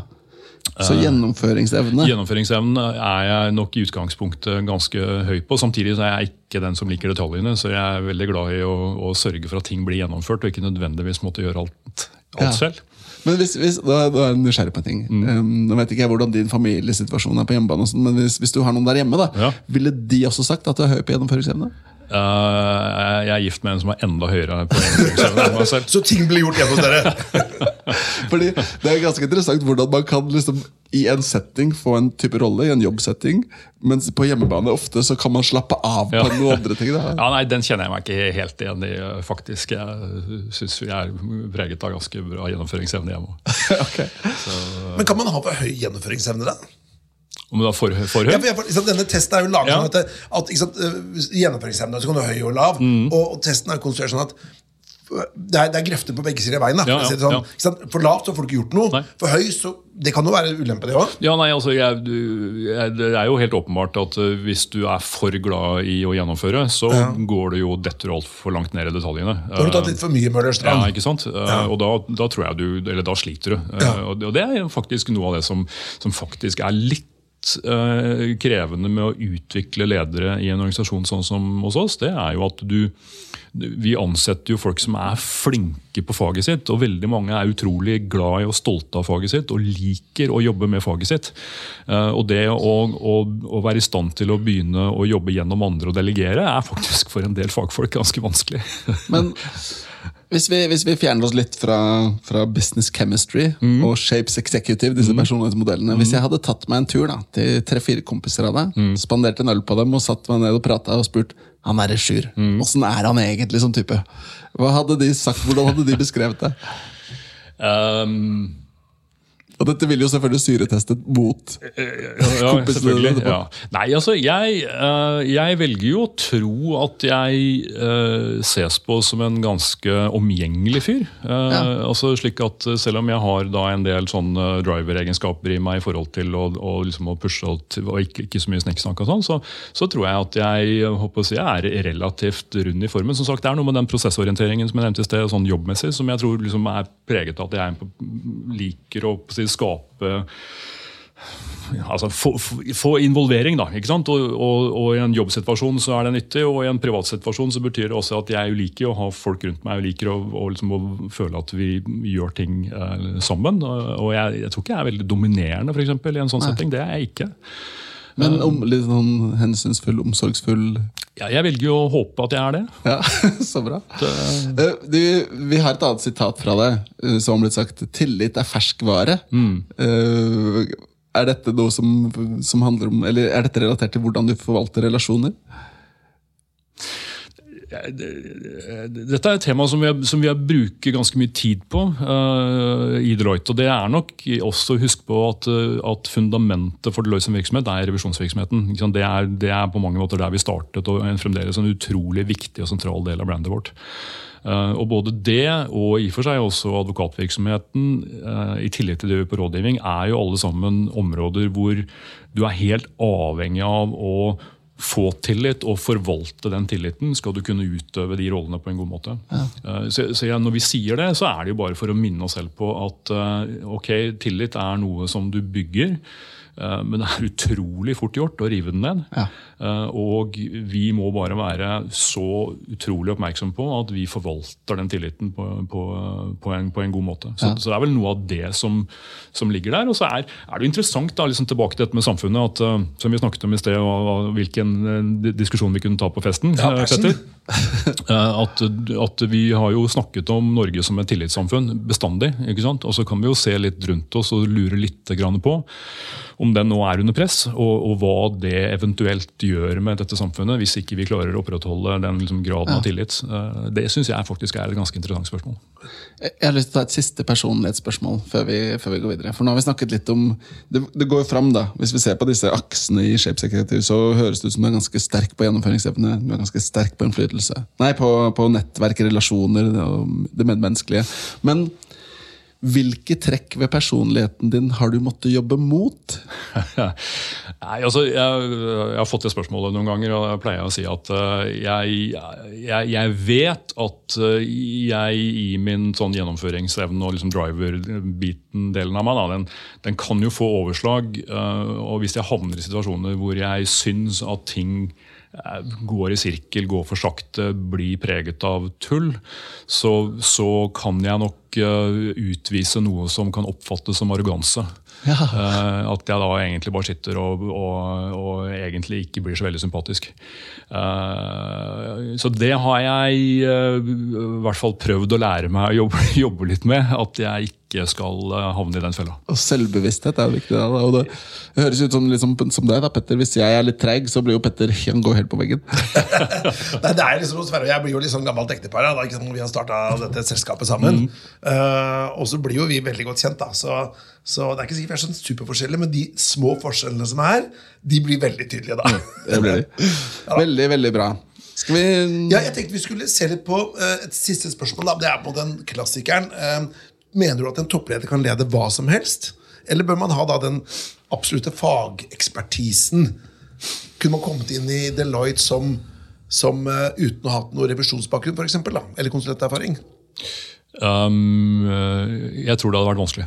Så gjennomføringsevne. Gjennomføringsevne er jeg nok i utgangspunktet ganske høy på. Samtidig så er jeg ikke den som liker detaljene, så jeg er veldig glad i å, å sørge for at ting blir gjennomført, og ikke nødvendigvis måtte gjøre alt, alt Ja. selv. Men hvis, hvis, da, da er jeg nysgjerrig på en ting. Mm. Um, nå vet ikke jeg hvordan din familiesituasjon er på hjemmebane, sånn, men hvis, hvis du har noen der hjemme, da, Ja. ville de også sagt at du er høy på gjennomføringsevne? Eh, jeg er gift med en som er enda høyere på enn meg selv. Så ting blir gjort hjemme hos dere. Fordi Det er ganske interessant hvordan man kan liksom i en setting få en type rolle, i en jobbsetting, mens på hjemmebane ofte så kan man slappe av på Ja. noen andre ting. Da. Ja, nei, Den kjenner jeg meg ikke helt igjen i, faktisk. Jeg syns vi er preget av ganske bra gjennomføringsevne hjemme. Ok. Men kan man ha for høy gjennomføringsevne, da? Om du er for, for Ja, for sant, denne testen er jo laget Ja. sånn at, det- at sant, øh, Gjennomføringsevne så kan du høy og lav. Og, og testen er konstruert sånn at det er, det er grefter på begge sider av veien. Da. Ja, ja, sånn. ja. For lavt så får du ikke gjort noe. Nei. For høy så Det kan jo være ulempe, det òg. Altså, du- Det er jo helt åpenbart at eh, hvis du er for glad i å gjennomføre, så går det jo detter du altfor langt ned i detaljene. Da har du tatt litt for mye Møllerstrand. Ja, ikke sant? Eh, Og da, da tror jeg du Eller da sliter du. Eh. Og det- er faktisk noe av det som, som faktisk er litt eh, krevende med å utvikle ledere i en organisasjon sånn som hos oss. Det er jo at du Vi ansetter jo folk som er flinke på faget sitt. Og veldig mange er utrolig glad i og stolte av faget sitt og liker å jobbe med faget sitt. Eh, Og det å, å, å være i stand til å begynne å jobbe gjennom andre og delegere, er faktisk for en del fagfolk ganske vanskelig. Men hvis vi, hvis vi fjerner oss litt fra, fra business chemistry og Shapes Executive, disse personlighetsmodellene Hvis jeg hadde tatt meg en tur da, til tre-fire kompiser av deg, spandert en øl på dem og satt meg ned og prata og spurt han er Sjur, åssen er han egentlig som type? Hva hadde de sagt, Hvordan hadde de beskrevet det? Um, Og dette vil jo selvfølgelig syretestet mot ja, kompisene selvfølgelig. etterpå. Ja. Nei, altså, jeg, eh, jeg velger jo å tro at jeg eh, ses på som en ganske omgjengelig fyr. Eh, Ja. altså slik at eh, Selv om jeg har da en del sånne driver-egenskaper i meg i forhold til å, å, liksom å pushe og, til- og ikke, ikke så mye snikksnakk, og sånn, så, så tror jeg at jeg, eh, håper å si, er relativt rund i formen. Som sagt, Det er noe med den prosessorienteringen som jeg nevnte i sted, sånn jobbmessig, som jeg tror liksom er preget av at jeg er liker å på si, skape altså, få, få- involvering, da. ikke sant? Og, og, og I en jobbsituasjon så er det nyttig, og i en privatsituasjon så betyr det også at jeg liker å ha folk rundt meg. Jeg liker å, og liksom, å føle at vi gjør ting eh, sammen. Og, jeg, jeg tror ikke jeg er veldig dominerende for eksempel, i en sånn setting. Det er jeg ikke. Men om, litt sånn hensynsfull, omsorgsfull Ja, jeg velger jo å håpe at jeg er det. Ja, så bra. Det... Du, vi har et annet sitat fra deg eh, som har blitt sagt. 'Tillit er ferskvare'. Mm. Er dette noe som, som handler om Eller er dette relatert til hvordan du forvalter relasjoner? Dette er et tema som vi, som vi bruker ganske mye tid på uh, i Deloitte. og Det er nok også å huske på at, eh, at fundamentet for Deloitte som virksomhet er revisjonsvirksomheten. Det er, det er på mange måter der vi startet, og er fremdeles en utrolig viktig og sentral del av brandet vårt. Uh, og Både det og i for seg også advokatvirksomheten, uh, i tillegg til det vi gjør på rådgivning, er jo alle sammen områder hvor du er helt avhengig av å få tillit og forvalte den tilliten, skal du kunne utøve de rollene på en god måte. Ja. Så, så ja, Når vi sier det, så er det jo bare for å minne oss selv på at eh, ok, tillit er noe som du bygger. eh, Men det er utrolig fort gjort å rive den ned. Ja. Eh, Og vi må bare være så utrolig oppmerksom på at vi forvalter den tilliten på, på, på, en, på en god måte. Så, Ja. så det er vel noe av det som, som ligger der. Og så er, er det interessant, da, liksom tilbake til dette med samfunnet, at, eh, som vi snakket om i sted, og, hvilken eh, diskusjon vi kunne ta på festen. Ja, At, at vi har jo snakket om Norge som et tillitssamfunn bestandig. ikke sant? Og så kan vi jo se litt rundt oss og lure litt på om den nå er under press, og, og hva det eventuelt gjør med dette samfunnet hvis ikke vi klarer å opprettholde den liksom, graden av tillit. Eh, Det syns jeg faktisk er et ganske interessant spørsmål. Jeg har lyst til å ta et siste personlighetsspørsmål før vi, før vi går videre. For nå har vi snakket litt om Det, det går jo fram, da. Hvis vi ser på disse aksene i Shape Executive, så høres det ut som du er ganske sterk på gjennomføringsevne. Du er ganske sterk på innflytelse. Nei, på, på nettverk, relasjoner og det medmenneskelige. Men hvilke trekk ved personligheten din har du måttet jobbe mot? Nei, altså, jeg, jeg har fått det spørsmålet noen ganger, og jeg pleier å si at eh, jeg, jeg, jeg vet at eh, jeg i min sånn gjennomføringsevne og liksom driver-biten delen av meg, da, den, den kan jo få overslag. eh, og hvis jeg havner i situasjoner hvor jeg syns at ting går i sirkel, går for sakte, blir preget av tull, så, så kan jeg nok eh, utvise noe som kan oppfattes som arroganse. Eh, at jeg da egentlig bare sitter og, og, og egentlig ikke blir så veldig sympatisk. Uh, så det har jeg uh, i hvert fall prøvd å lære meg å jobbe, jobbe litt med. At jeg ikke skal havne i den fella. Og selvbevissthet er viktig. Da, og det høres ut som, liksom, som deg, da, Petter. Hvis jeg er litt treig, så blir jo Petter han går helt på veggen. Nei, det er liksom, Sverre og jeg blir jo litt sånn gammelt ektepar. Da, ikke sant? Vi har starta dette selskapet sammen. Eh, og så blir jo vi veldig godt kjent. da Så, så det er ikke sikkert vi er sånn superforskjellige, men de små forskjellene som er, de blir veldig tydelige da. Det blir de. Veldig, veldig bra. Skal vi Ja, jeg tenkte vi skulle se litt på eh, et siste spørsmål. Da. Det er på den klassikeren. Eh, mener du at en toppleder kan lede hva som helst? Eller bør man ha da den absolutte fagekspertisen? Kunne man kommet inn i Deloitte som, som uh, uten å ha hatt noe revisjonsbakgrunn, for eksempel, da? Eller konsulenterfaring? Um, jeg tror det hadde vært vanskelig.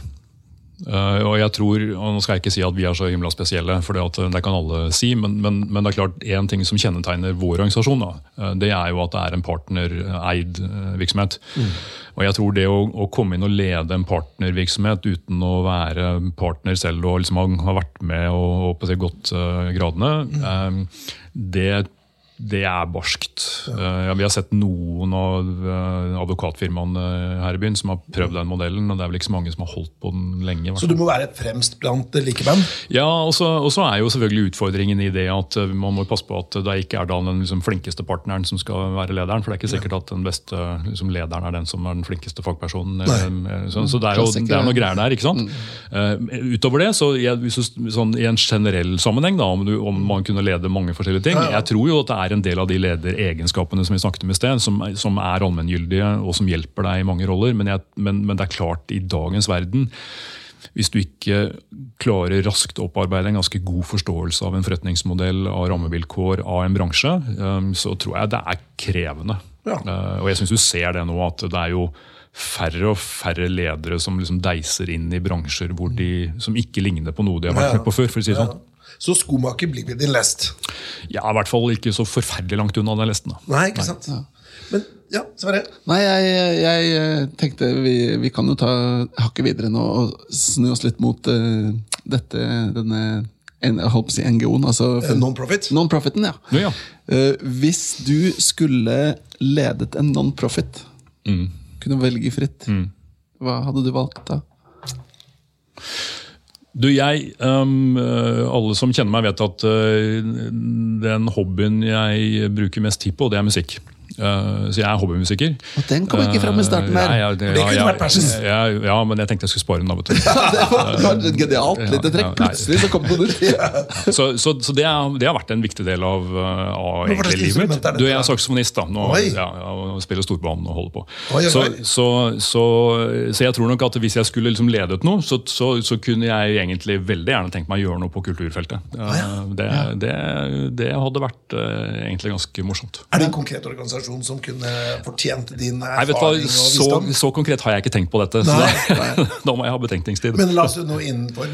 Uh, og jeg tror, og Nå skal jeg ikke si at vi er så himla spesielle, for det, at, det kan alle si, men, men, men, det er klart en ting som kjennetegner vår organisasjon, da, uh, det er jo at det er en partnereid virksomhet. Mm. Og jeg tror det å, å, komme inn og lede en partnervirksomhet uten å være partner selv og liksom ha, vært med og, og på det gått gradene, mm. det det er barskt. Uh, ja, vi har sett noen av uh, advokatfirmaene her i byen som har prøvd den modellen, og det er vel ikke så mange som har holdt på den lenge. Så du må være fremst blant likemenn? Ja, og så er jo selvfølgelig utfordringen i det at uh, man må passe på at det ikke er den liksom, flinkeste partneren som skal være lederen. For det er ikke sikkert at den beste liksom, lederen er den som er den flinkeste fagpersonen. Så, så, det er jo det er noe greier der. ikke sant? Mm. utover det, så, jeg, så sånn, i en generell sammenheng, da, om, du, om man kunne lede mange forskjellige ting, jeg tror jo at det er er en del av de lederegenskapene som vi snakket om i sted, som, som er allmenngyldige og som hjelper deg i mange roller. Men, jeg, men, men, det er klart, i dagens verden hvis du ikke klarer raskt å opparbeide en ganske god forståelse av en forretningsmodell, av rammevilkår, av en bransje, um, så tror jeg det er krevende. Ja. Uh, og jeg syns du ser det nå, at det er jo færre og færre ledere som liksom deiser inn i bransjer de, som ikke ligner på noe de har vært med på før. for å si det sånn. Så skomaker blir din lest. Ja, i hvert fall ikke så forferdelig langt unna den lesten. Da. Nei, ikke sant? Ja. Men ja, Sverre? Nei, jeg, jeg, jeg tenkte vi, vi, kan jo ta hakket videre nå og snu oss litt mot uh, dette, denne en, jeg håper å si NGO-en. Altså, eh, Non-profit? Non-profiten, ja. ja, ja. Uh, hvis du skulle ledet en non-profit, mm. kunne velge fritt, mm. hva hadde du valgt da? Du, jeg, um, Alle som kjenner meg, vet at uh, den hobbyen jeg bruker mest tid på, det er musikk. Uh, så jeg er hobbymusiker. Og den kom ikke fram i starten der. Uh, ja, det, det, kunne vært persis! Ja, ja, men jeg tenkte jeg skulle spare den. da, det var et genialt lite trekk. Plutselig så kom det noe nytt. så, så, så det, er, det, har vært en viktig del av, av egentlig, livet mitt. Du, Jeg er saksofonist. da, nå, ja, og spiller storbanen og holder på. Oi, oi. Så, så, jeg tror nok at hvis jeg skulle liksom ledet noe, så, kunne jeg egentlig veldig gjerne tenkt meg å gjøre noe på kulturfeltet. Uh, det, det, hadde vært egentlig ganske morsomt. Er det en konkret organisasjon? Person som kunne fortjent din erfaring Nei, og visdom? Så, så, konkret har jeg ikke tenkt på dette. Nei, så da, da, må jeg ha betenkningstid. Men la oss nå innenfor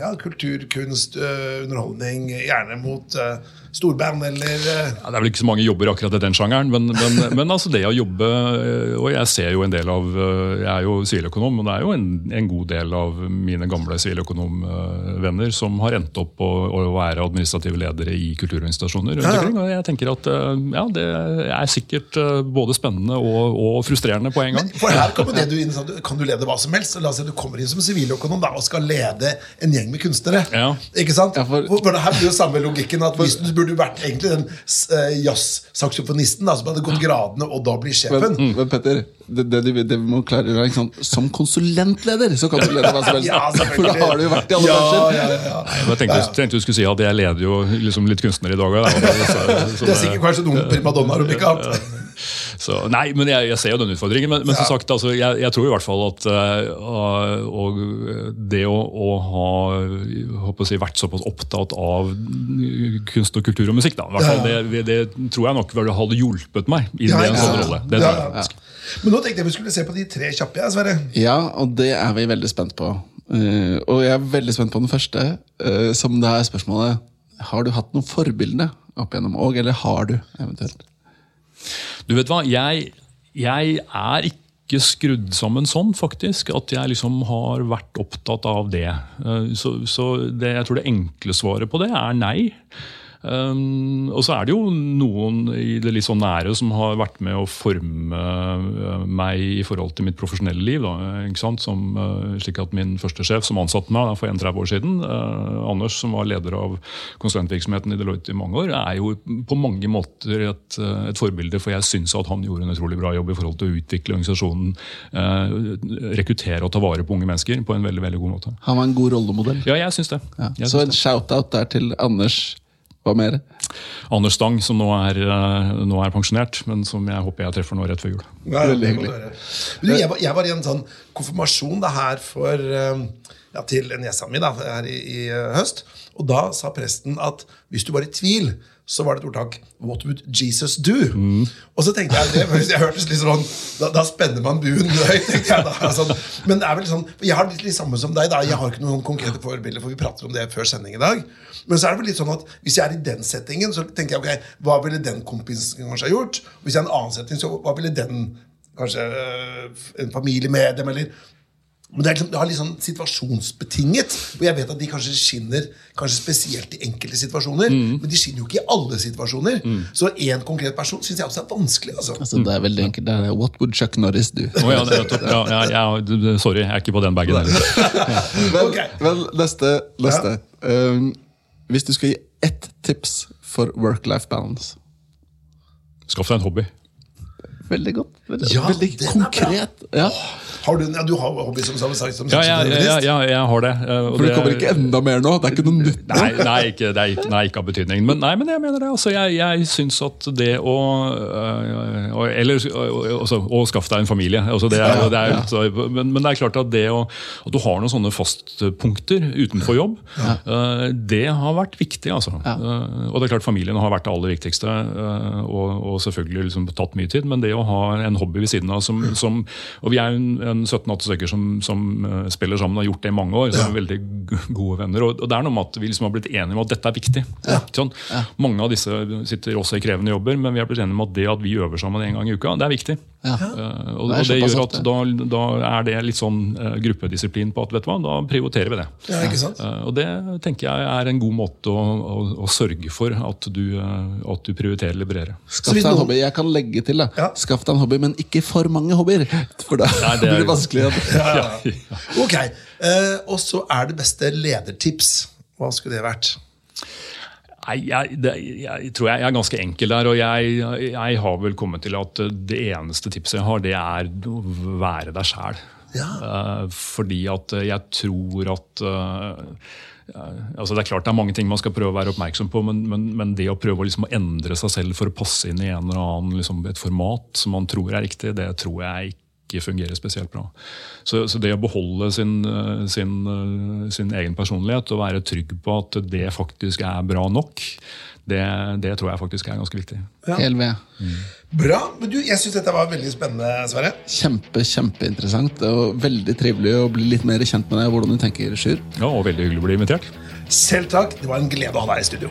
ja, kultur, kunst, eh, underholdning, gjerne mot uh, storband, eller eh, ja, Det er vel ikke så mange jobber akkurat i den sjangeren, men, men, men altså det å jobbe eh, Og jeg ser jo en del av eh, Jeg er jo siviløkonom, men det er jo en, en god del av mine gamle siviløkonomvenner som har endt opp å, å være administrative ledere i kulturorganisasjoner rundt omkring. Og jeg tenker at ja, det er sikkert både spennende og, og frustrerende på en gang. Men for her kommer det du inn, Kan du lede hva som helst? La oss si du kommer inn som siviløkonom og skal lede en gjeng med kunstnere. Ja. Ikke sant? Ja, for, for, her blir jo samme logikken at hvis du burde vært egentlig den uh, jazzsaksofonisten som hadde gått gradene og da blir sjefen. Men, men Petter, det, det, det, det, vi må klare å gjøre, Som konsulentleder så kan du lede hva som helst. ja, for da har du jo vært i alle bransjer. Ja, ja, ja. Jeg tenkte, tenkte, du skulle si at jeg leder jo liksom litt kunstner i dag òg. Det er sikkert kanskje noen primadonnaer om ikke annet. Så, nei, men jeg, jeg, ser jo den utfordringen. Men, men som sagt, altså, jeg, jeg, tror i hvert fall at uh, det å, å ha si, vært såpass opptatt av kunst og kultur og musikk, da, hvert fall, det, det, tror jeg nok hadde hjulpet meg i ja, en sånn rolle. Det tror jeg. Men nå tenkte jeg vi skulle se på de tre kjappe. Sverre. Ja, og det er vi veldig spent på. Uh, og jeg er veldig spent på den første, uh, som det er spørsmålet Har du hatt noen forbilde opp igjennom, og eller har du eventuelt? Du vet hva, jeg, jeg er ikke skrudd sammen sånn, faktisk. At jeg liksom har vært opptatt av det. Eh, så, så det, jeg tror det enkle svaret på det er nei. Um, og så er det jo noen i det litt sånn nære som har vært med å forme uh, meg i forhold til mitt profesjonelle liv. Da? Som, uh, slik at Min første sjef som ansatte meg for 31 år siden, uh, Anders, som var leder av konsulentvirksomheten i Deloitte i mange år, er jo på mange måter et, et forbilde. For jeg syns at han gjorde en utrolig bra jobb i forhold til å utvikle organisasjonen. rekruttere og ta vare på unge mennesker på en veldig veldig god måte. Han var en god rollemodell. Ja, jeg syns det. Ja. Jeg så en shout-out der til Anders Hva mer? Anders Stang, som nå er, eh, nå er pensjonert, men som jeg håper jeg treffer nå rett før jul. Ja, Veldig det hyggelig. jeg, var, jeg var i en sånn konfirmasjon det her for, eh, ja, til niesa mi da, her i, i eh, høst. Og da sa presten at hvis du var i tvil, så var det et ordtak What would Jesus do? Og så tenkte jeg det, jeg hørtes litt sånn Da, da spenner man buen høyt, tenkte jeg da. Sånn. Men det er vel sånn Jeg har litt, litt samme som deg. da Jeg har ikke noen konkrete forbilder, for vi prater om det før sending i dag. Men så er det vel litt sånn at hvis jeg er i den settingen, så tenker jeg ok, hva ville den kompisen kanskje ha gjort? Hvis jeg er i en annen setting, så hva ville den Kanskje øh, en familie med dem, eller men det, er liksom, det har litt sånn situasjonsbetinget. Og jeg vet at de kanskje skinner kanskje spesielt i enkelte situasjoner. Men de skinner jo ikke i alle situasjoner. Så én konkret person syns jeg også er vanskelig. altså. Altså, det er veldig enkelt. Det er What would Chuck Norris do? Oh, ja, er ja, ja, ja, sorry, jeg er ikke på den bagen heller. Vel, Ok. vel neste. neste. Um, hvis du skal gi ett tips for work-life balance Skaff deg en hobby. Veldig godt. Veldig, Ja, veldig er konkret. Ja. Har du, ja, du har hobby som, som Ja, ja, ja, ja, ja, jeg har det. eh, og For det det- kommer ikke enda mer nå. Det er ikke noe nytt. Nei, nei, ikke, det er ikke, nei, ikke av betydning. Men, nei, men jeg mener det. Altså, jeg jeg syns at det å øh, Eller øh, altså, å skaffe deg en familie. Altså, det er, det er, litt- men, men det er klart at det å, at du har noen sånne fastpunkter utenfor jobb, øh, det har vært viktig. Altså. Og det er klart familien har vært det aller viktigste, øh, og, og selvfølgelig liksom tatt mye tid. Men det å ha en hobby ved siden av som, som Og vi er jo en, en 17-18 stykker som, som øh, spiller sammen og har gjort det i mange år. så er vi veldig gode venner. Og, og det er noe med at vi liksom har blitt enige om at dette er viktig. Sånn? Mange av disse sitter også i krevende jobber, men vi har blitt enige om at det at vi øver sammen en gang i uka, det er viktig. Ja. Eh, og, Det er og det gjør at da, da er det litt sånn eh, gruppedisiplin på at vet du hva, da prioriterer vi det. Ja? Eh, og det tenker jeg er en god måte å, å, å sørge for at du, eh, at du prioriterer liberere. Skaff deg en hobby. Jeg kan legge til, da. Ja. Skaff deg en hobby, men ikke for mange hobbyer. For da Nei, det er- blir det vanskelig. Ja, ja. Ok, eh, Og så er det beste ledertips. Hva skulle det vært? Nei, jeg, det, jeg tror jeg, jeg er ganske enkel der, og jeg, jeg har vel kommet til at det eneste tipset jeg har, det er å være deg sjæl. Ja. fordi at jeg tror at eh, altså Det er klart det er mange ting man skal prøve å være oppmerksom på, men, men, men det å prøve å liksom endre seg selv for å passe inn i en eller annen liksom et format som man tror er riktig, det tror jeg ikke fungerer spesielt bra. Så, så det å beholde sin, eh, sin, eh, sin egen personlighet og være trygg på at det faktisk er bra nok, det, det tror jeg faktisk er ganske viktig. Hel Mm. Bra. men du, Jeg syns dette var veldig spennende, Sverre. Kjempe, kjempeinteressant. Og veldig trivelig å bli litt mer kjent med deg og hvordan du tenker, Sjur. Ja, og veldig hyggelig å bli invitert. Selv takk. Det var en glede å ha deg i studio.